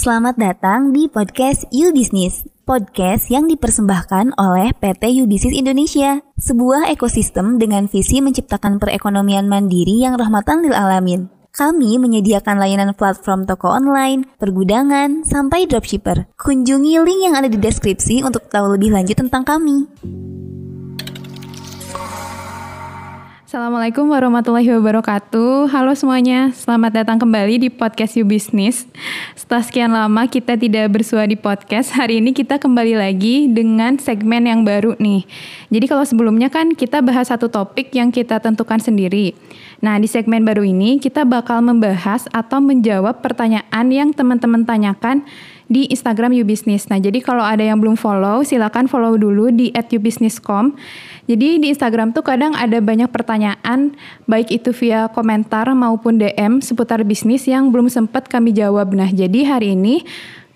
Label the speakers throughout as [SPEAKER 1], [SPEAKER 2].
[SPEAKER 1] Selamat datang di podcast You Business, podcast yang dipersembahkan oleh PT You Business Indonesia, sebuah ekosistem dengan visi menciptakan perekonomian mandiri yang rahmatan lil alamin. Kami menyediakan layanan platform toko online, pergudangan, sampai dropshipper. Kunjungi link yang ada di deskripsi untuk tahu lebih lanjut tentang kami.
[SPEAKER 2] Assalamualaikum warahmatullahi wabarakatuh. Halo semuanya, selamat datang kembali di podcast You Business. Setelah sekian lama kita tidak bersua di podcast, hari ini kita kembali lagi dengan segmen yang baru nih. Jadi kalau sebelumnya kan kita bahas satu topik yang kita tentukan sendiri. Nah, di segmen baru ini kita bakal membahas atau menjawab pertanyaan yang teman-teman tanyakan di Instagram YouBusiness. Nah, jadi kalau ada yang belum follow, silakan follow dulu di @youbusiness.com. Jadi di Instagram tuh kadang ada banyak pertanyaan, baik itu via komentar maupun DM seputar bisnis yang belum sempat kami jawab. Nah, jadi hari ini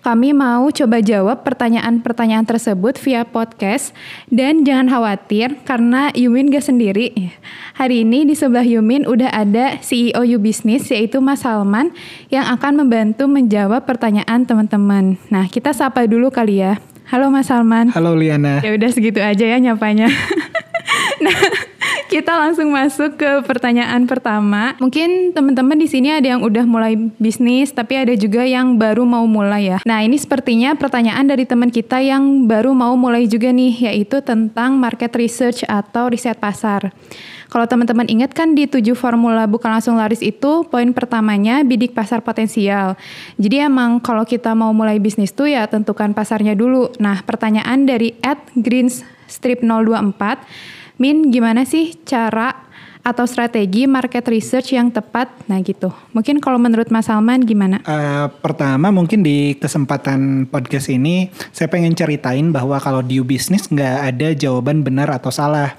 [SPEAKER 2] kami mau coba jawab pertanyaan-pertanyaan tersebut via podcast dan jangan khawatir karena Yumin gak sendiri. Hari ini di sebelah Yumin udah ada CEO You Business yaitu Mas Salman yang akan membantu menjawab pertanyaan teman-teman. Nah, kita sapa dulu kali ya. Halo Mas Salman.
[SPEAKER 3] Halo Liana.
[SPEAKER 2] Ya udah segitu aja ya nyapanya. nah, kita langsung masuk ke pertanyaan pertama. Mungkin teman-teman di sini ada yang udah mulai bisnis, tapi ada juga yang baru mau mulai ya. Nah, ini sepertinya pertanyaan dari teman kita yang baru mau mulai juga nih, yaitu tentang market research atau riset pasar. Kalau teman-teman ingat kan di tujuh formula bukan langsung laris itu, poin pertamanya bidik pasar potensial. Jadi emang kalau kita mau mulai bisnis tuh ya tentukan pasarnya dulu. Nah, pertanyaan dari at strip 024 Min, gimana sih cara atau strategi market research yang tepat? Nah gitu. Mungkin kalau menurut Mas Salman gimana?
[SPEAKER 3] Uh, pertama mungkin di kesempatan podcast ini saya pengen ceritain bahwa kalau di bisnis nggak ada jawaban benar atau salah.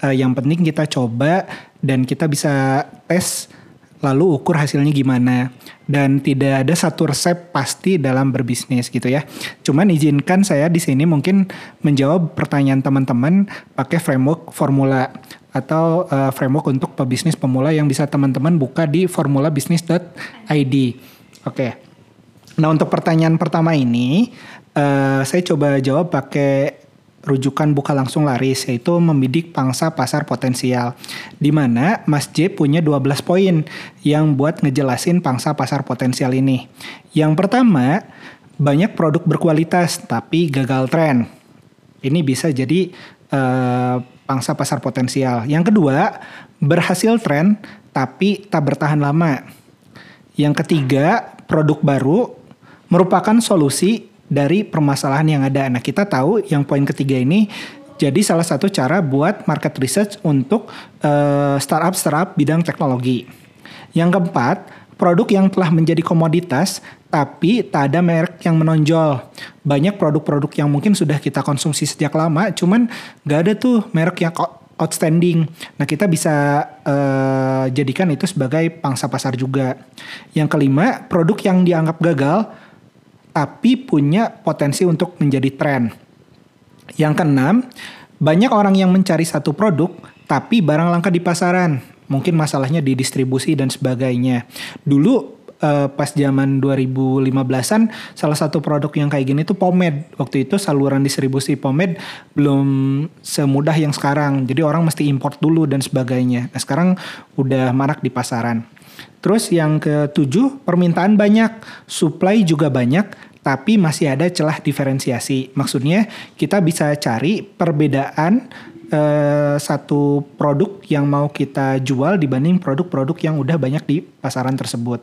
[SPEAKER 3] Uh, yang penting kita coba dan kita bisa tes lalu ukur hasilnya gimana dan tidak ada satu resep pasti dalam berbisnis gitu ya. Cuman izinkan saya di sini mungkin menjawab pertanyaan teman-teman pakai framework formula atau uh, framework untuk pebisnis pemula yang bisa teman-teman buka di formulabisnis.id. Oke. Okay. Nah, untuk pertanyaan pertama ini uh, saya coba jawab pakai rujukan buka langsung laris yaitu membidik pangsa pasar potensial. Di mana Mas J punya 12 poin yang buat ngejelasin pangsa pasar potensial ini. Yang pertama, banyak produk berkualitas tapi gagal tren. Ini bisa jadi uh, pangsa pasar potensial. Yang kedua, berhasil tren tapi tak bertahan lama. Yang ketiga, produk baru merupakan solusi dari permasalahan yang ada. Nah, kita tahu yang poin ketiga ini jadi salah satu cara buat market research untuk uh, startup-startup bidang teknologi. Yang keempat, produk yang telah menjadi komoditas tapi tak ada merek yang menonjol. Banyak produk-produk yang mungkin sudah kita konsumsi sejak lama, cuman nggak ada tuh merek yang outstanding. Nah kita bisa uh, jadikan itu sebagai pangsa pasar juga. Yang kelima, produk yang dianggap gagal tapi punya potensi untuk menjadi tren. Yang keenam, banyak orang yang mencari satu produk, tapi barang langka di pasaran. Mungkin masalahnya di distribusi dan sebagainya. Dulu uh, pas zaman 2015-an salah satu produk yang kayak gini tuh pomade. Waktu itu saluran distribusi pomade belum semudah yang sekarang. Jadi orang mesti import dulu dan sebagainya. Nah, sekarang udah marak di pasaran. Terus yang ketujuh, permintaan banyak, supply juga banyak, tapi masih ada celah diferensiasi. Maksudnya kita bisa cari perbedaan eh, satu produk yang mau kita jual dibanding produk-produk yang udah banyak di pasaran tersebut.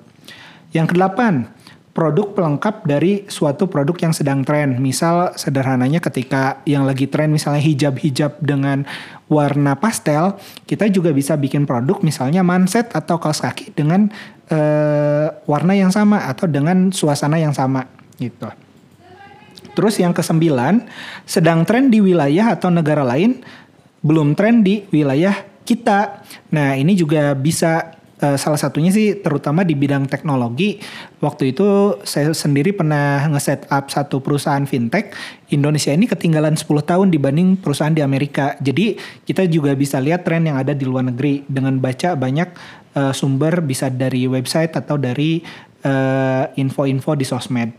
[SPEAKER 3] Yang kedelapan, produk pelengkap dari suatu produk yang sedang tren. Misal sederhananya ketika yang lagi tren misalnya hijab-hijab dengan warna pastel, kita juga bisa bikin produk misalnya manset atau kaos kaki dengan uh, warna yang sama atau dengan suasana yang sama gitu. Terus yang kesembilan, sedang tren di wilayah atau negara lain, belum tren di wilayah kita. Nah ini juga bisa Uh, salah satunya sih terutama di bidang teknologi. Waktu itu saya sendiri pernah nge-set up satu perusahaan fintech. Indonesia ini ketinggalan 10 tahun dibanding perusahaan di Amerika. Jadi kita juga bisa lihat tren yang ada di luar negeri dengan baca banyak uh, sumber bisa dari website atau dari info-info uh, di sosmed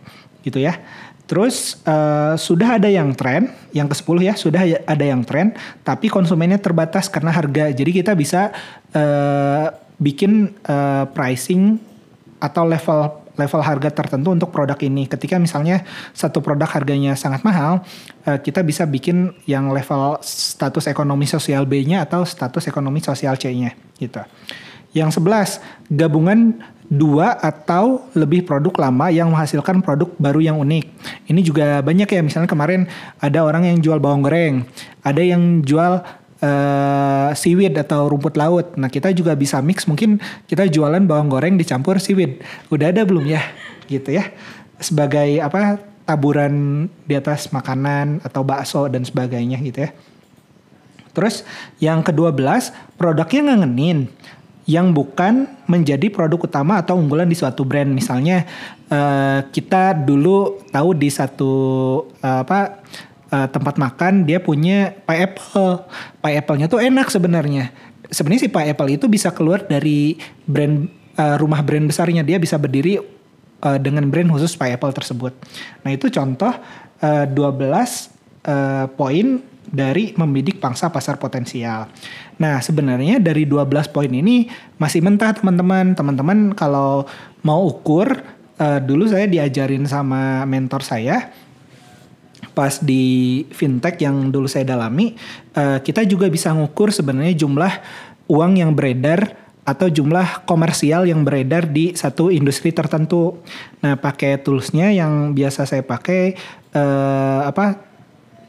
[SPEAKER 3] gitu ya. Terus uh, sudah ada yang tren, yang ke-10 ya, sudah ada yang tren, tapi konsumennya terbatas karena harga. Jadi kita bisa uh, bikin uh, pricing atau level level harga tertentu untuk produk ini. Ketika misalnya satu produk harganya sangat mahal, uh, kita bisa bikin yang level status ekonomi sosial B-nya atau status ekonomi sosial C-nya gitu. Yang 11, gabungan dua atau lebih produk lama yang menghasilkan produk baru yang unik. Ini juga banyak ya, misalnya kemarin ada orang yang jual bawang goreng, ada yang jual uh, seaweed atau rumput laut. Nah kita juga bisa mix, mungkin kita jualan bawang goreng dicampur seaweed. Udah ada belum ya? Gitu ya. Sebagai apa taburan di atas makanan atau bakso dan sebagainya gitu ya. Terus yang kedua belas produknya ngangenin yang bukan menjadi produk utama atau unggulan di suatu brand. Misalnya uh, kita dulu tahu di satu uh, apa uh, tempat makan dia punya pie apple. Pie apple-nya tuh enak sebenarnya. Sebenarnya si pie apple itu bisa keluar dari brand uh, rumah brand besarnya. Dia bisa berdiri uh, dengan brand khusus pie apple tersebut. Nah, itu contoh uh, 12 uh, poin dari membidik pangsa pasar potensial. Nah, sebenarnya dari 12 poin ini masih mentah teman-teman. Teman-teman kalau mau ukur, uh, dulu saya diajarin sama mentor saya pas di fintech yang dulu saya dalami, uh, kita juga bisa ngukur sebenarnya jumlah uang yang beredar atau jumlah komersial yang beredar di satu industri tertentu. Nah, pakai toolsnya yang biasa saya pakai uh, apa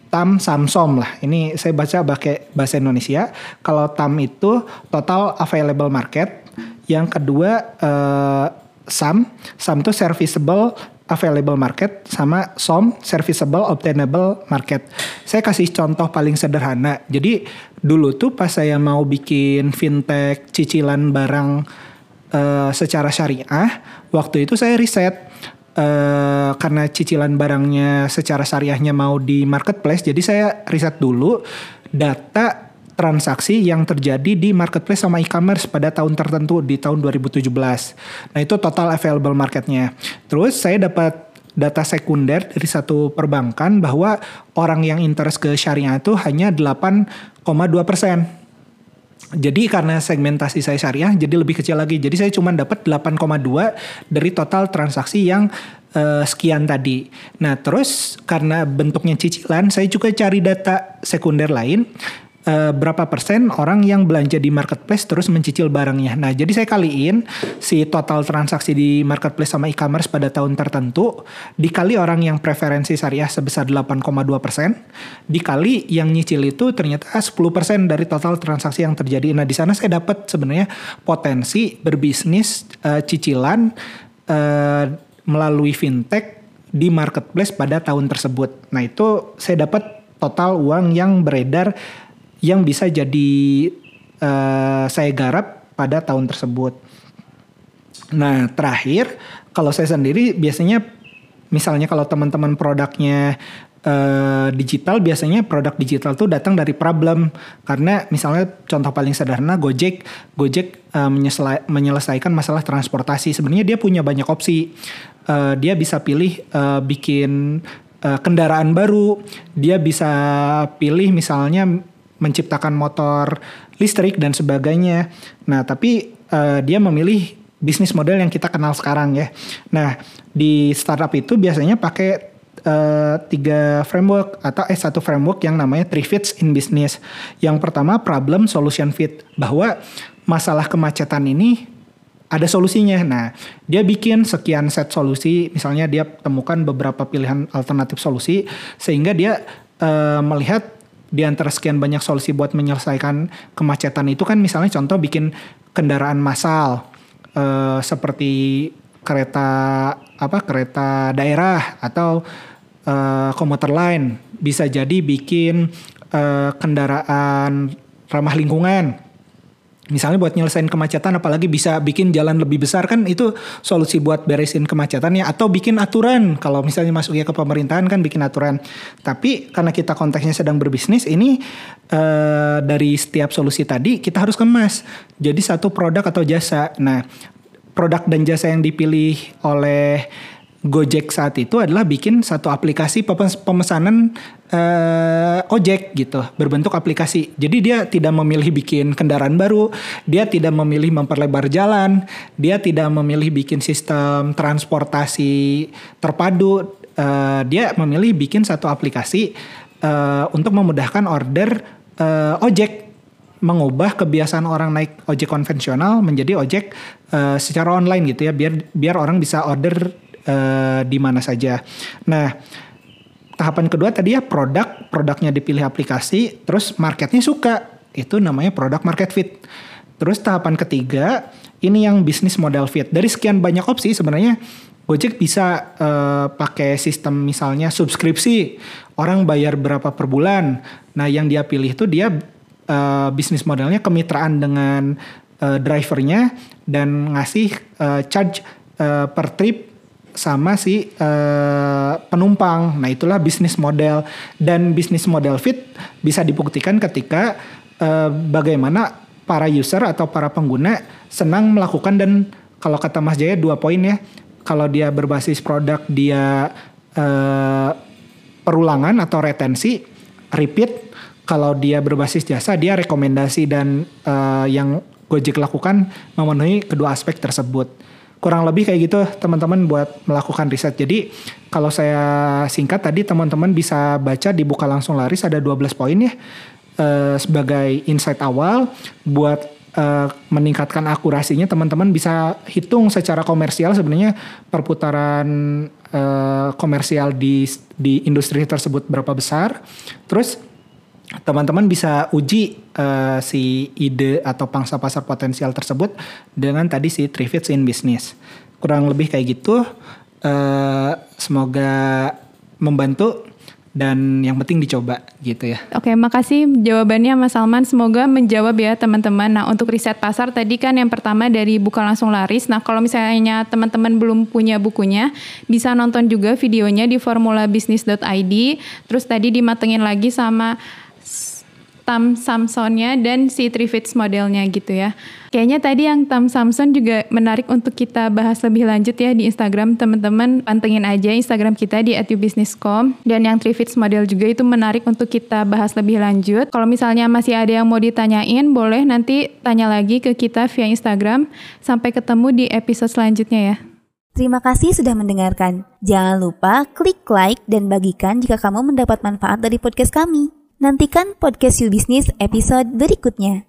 [SPEAKER 3] TAM Samsom lah. Ini saya baca pakai bahasa Indonesia. Kalau TAM itu total available market. Yang kedua uh, SAM. SAM itu serviceable available market sama SOM serviceable obtainable market. Saya kasih contoh paling sederhana. Jadi dulu tuh pas saya mau bikin fintech cicilan barang uh, secara syariah, waktu itu saya riset uh, karena cicilan barangnya secara syariahnya mau di marketplace, jadi saya riset dulu data transaksi yang terjadi di marketplace sama e-commerce pada tahun tertentu di tahun 2017. Nah itu total available marketnya. Terus saya dapat data sekunder dari satu perbankan bahwa orang yang interest ke syariah itu hanya 8,2 persen. Jadi karena segmentasi saya syariah jadi lebih kecil lagi. Jadi saya cuma dapat 8,2 dari total transaksi yang uh, sekian tadi. Nah, terus karena bentuknya cicilan, saya juga cari data sekunder lain uh, berapa persen orang yang belanja di marketplace terus mencicil barangnya. Nah, jadi saya kaliin si total transaksi di marketplace sama e-commerce pada tahun tertentu dikali orang yang preferensi syariah sebesar 8,2 persen, dikali yang nyicil itu ternyata 10 persen dari total transaksi yang terjadi. Nah, di sana saya dapat sebenarnya potensi berbisnis uh, cicilan uh, melalui fintech di marketplace pada tahun tersebut. Nah, itu saya dapat total uang yang beredar yang bisa jadi uh, saya garap pada tahun tersebut. Nah terakhir kalau saya sendiri biasanya misalnya kalau teman-teman produknya uh, digital biasanya produk digital tuh datang dari problem. Karena misalnya contoh paling sederhana Gojek. Gojek uh, menyelesaikan masalah transportasi. Sebenarnya dia punya banyak opsi. Uh, dia bisa pilih uh, bikin uh, kendaraan baru. Dia bisa pilih misalnya menciptakan motor listrik dan sebagainya. Nah, tapi uh, dia memilih bisnis model yang kita kenal sekarang ya. Nah, di startup itu biasanya pakai uh, tiga framework atau eh satu framework yang namanya three fits in business. Yang pertama problem solution fit bahwa masalah kemacetan ini ada solusinya. Nah, dia bikin sekian set solusi, misalnya dia temukan beberapa pilihan alternatif solusi sehingga dia uh, melihat di antara sekian banyak solusi buat menyelesaikan kemacetan itu kan misalnya contoh bikin kendaraan massal uh, seperti kereta apa kereta daerah atau uh, komuter lain. Bisa jadi bikin uh, kendaraan ramah lingkungan Misalnya buat nyelesain kemacetan apalagi bisa bikin jalan lebih besar kan itu solusi buat beresin kemacetannya atau bikin aturan kalau misalnya masuknya ke pemerintahan kan bikin aturan. Tapi karena kita konteksnya sedang berbisnis ini uh, dari setiap solusi tadi kita harus kemas. Jadi satu produk atau jasa. Nah, produk dan jasa yang dipilih oleh Gojek saat itu adalah bikin satu aplikasi pemesanan uh, ojek gitu berbentuk aplikasi. Jadi dia tidak memilih bikin kendaraan baru, dia tidak memilih memperlebar jalan, dia tidak memilih bikin sistem transportasi terpadu. Uh, dia memilih bikin satu aplikasi uh, untuk memudahkan order uh, ojek mengubah kebiasaan orang naik ojek konvensional menjadi ojek uh, secara online gitu ya biar biar orang bisa order uh, di mana saja. Nah, tahapan kedua tadi ya produk, produknya dipilih aplikasi, terus marketnya suka, itu namanya produk market fit. Terus tahapan ketiga, ini yang bisnis model fit. Dari sekian banyak opsi sebenarnya Gojek bisa uh, pakai sistem misalnya subskripsi, orang bayar berapa per bulan. Nah, yang dia pilih itu dia uh, bisnis modelnya kemitraan dengan uh, drivernya dan ngasih uh, charge uh, per trip sama si uh, penumpang. Nah, itulah bisnis model dan bisnis model fit bisa dibuktikan ketika uh, bagaimana para user atau para pengguna senang melakukan dan kalau kata Mas Jaya dua poin ya. Kalau dia berbasis produk dia uh, perulangan atau retensi, repeat. Kalau dia berbasis jasa dia rekomendasi dan uh, yang Gojek lakukan memenuhi kedua aspek tersebut kurang lebih kayak gitu teman-teman buat melakukan riset. Jadi kalau saya singkat tadi teman-teman bisa baca di buka langsung laris ada 12 poin ya uh, sebagai insight awal buat uh, meningkatkan akurasinya teman-teman bisa hitung secara komersial sebenarnya perputaran uh, komersial di di industri tersebut berapa besar. Terus teman-teman bisa uji uh, si ide atau pangsa pasar potensial tersebut dengan tadi si three in business. Kurang lebih kayak gitu. Uh, semoga membantu dan yang penting dicoba gitu ya.
[SPEAKER 2] Oke, makasih jawabannya Mas Salman. Semoga menjawab ya teman-teman. Nah, untuk riset pasar tadi kan yang pertama dari buka langsung laris. Nah, kalau misalnya teman-teman belum punya bukunya, bisa nonton juga videonya di formulabisnis.id. Terus tadi dimatengin lagi sama Tam Samsonnya dan si Trifits modelnya gitu ya. Kayaknya tadi yang Tam Samson juga menarik untuk kita bahas lebih lanjut ya di Instagram. Teman-teman pantengin aja Instagram kita di @ubusiness.com dan yang Trifits model juga itu menarik untuk kita bahas lebih lanjut. Kalau misalnya masih ada yang mau ditanyain, boleh nanti tanya lagi ke kita via Instagram. Sampai ketemu di episode selanjutnya ya.
[SPEAKER 1] Terima kasih sudah mendengarkan. Jangan lupa klik like dan bagikan jika kamu mendapat manfaat dari podcast kami. Nantikan podcast You Business episode berikutnya.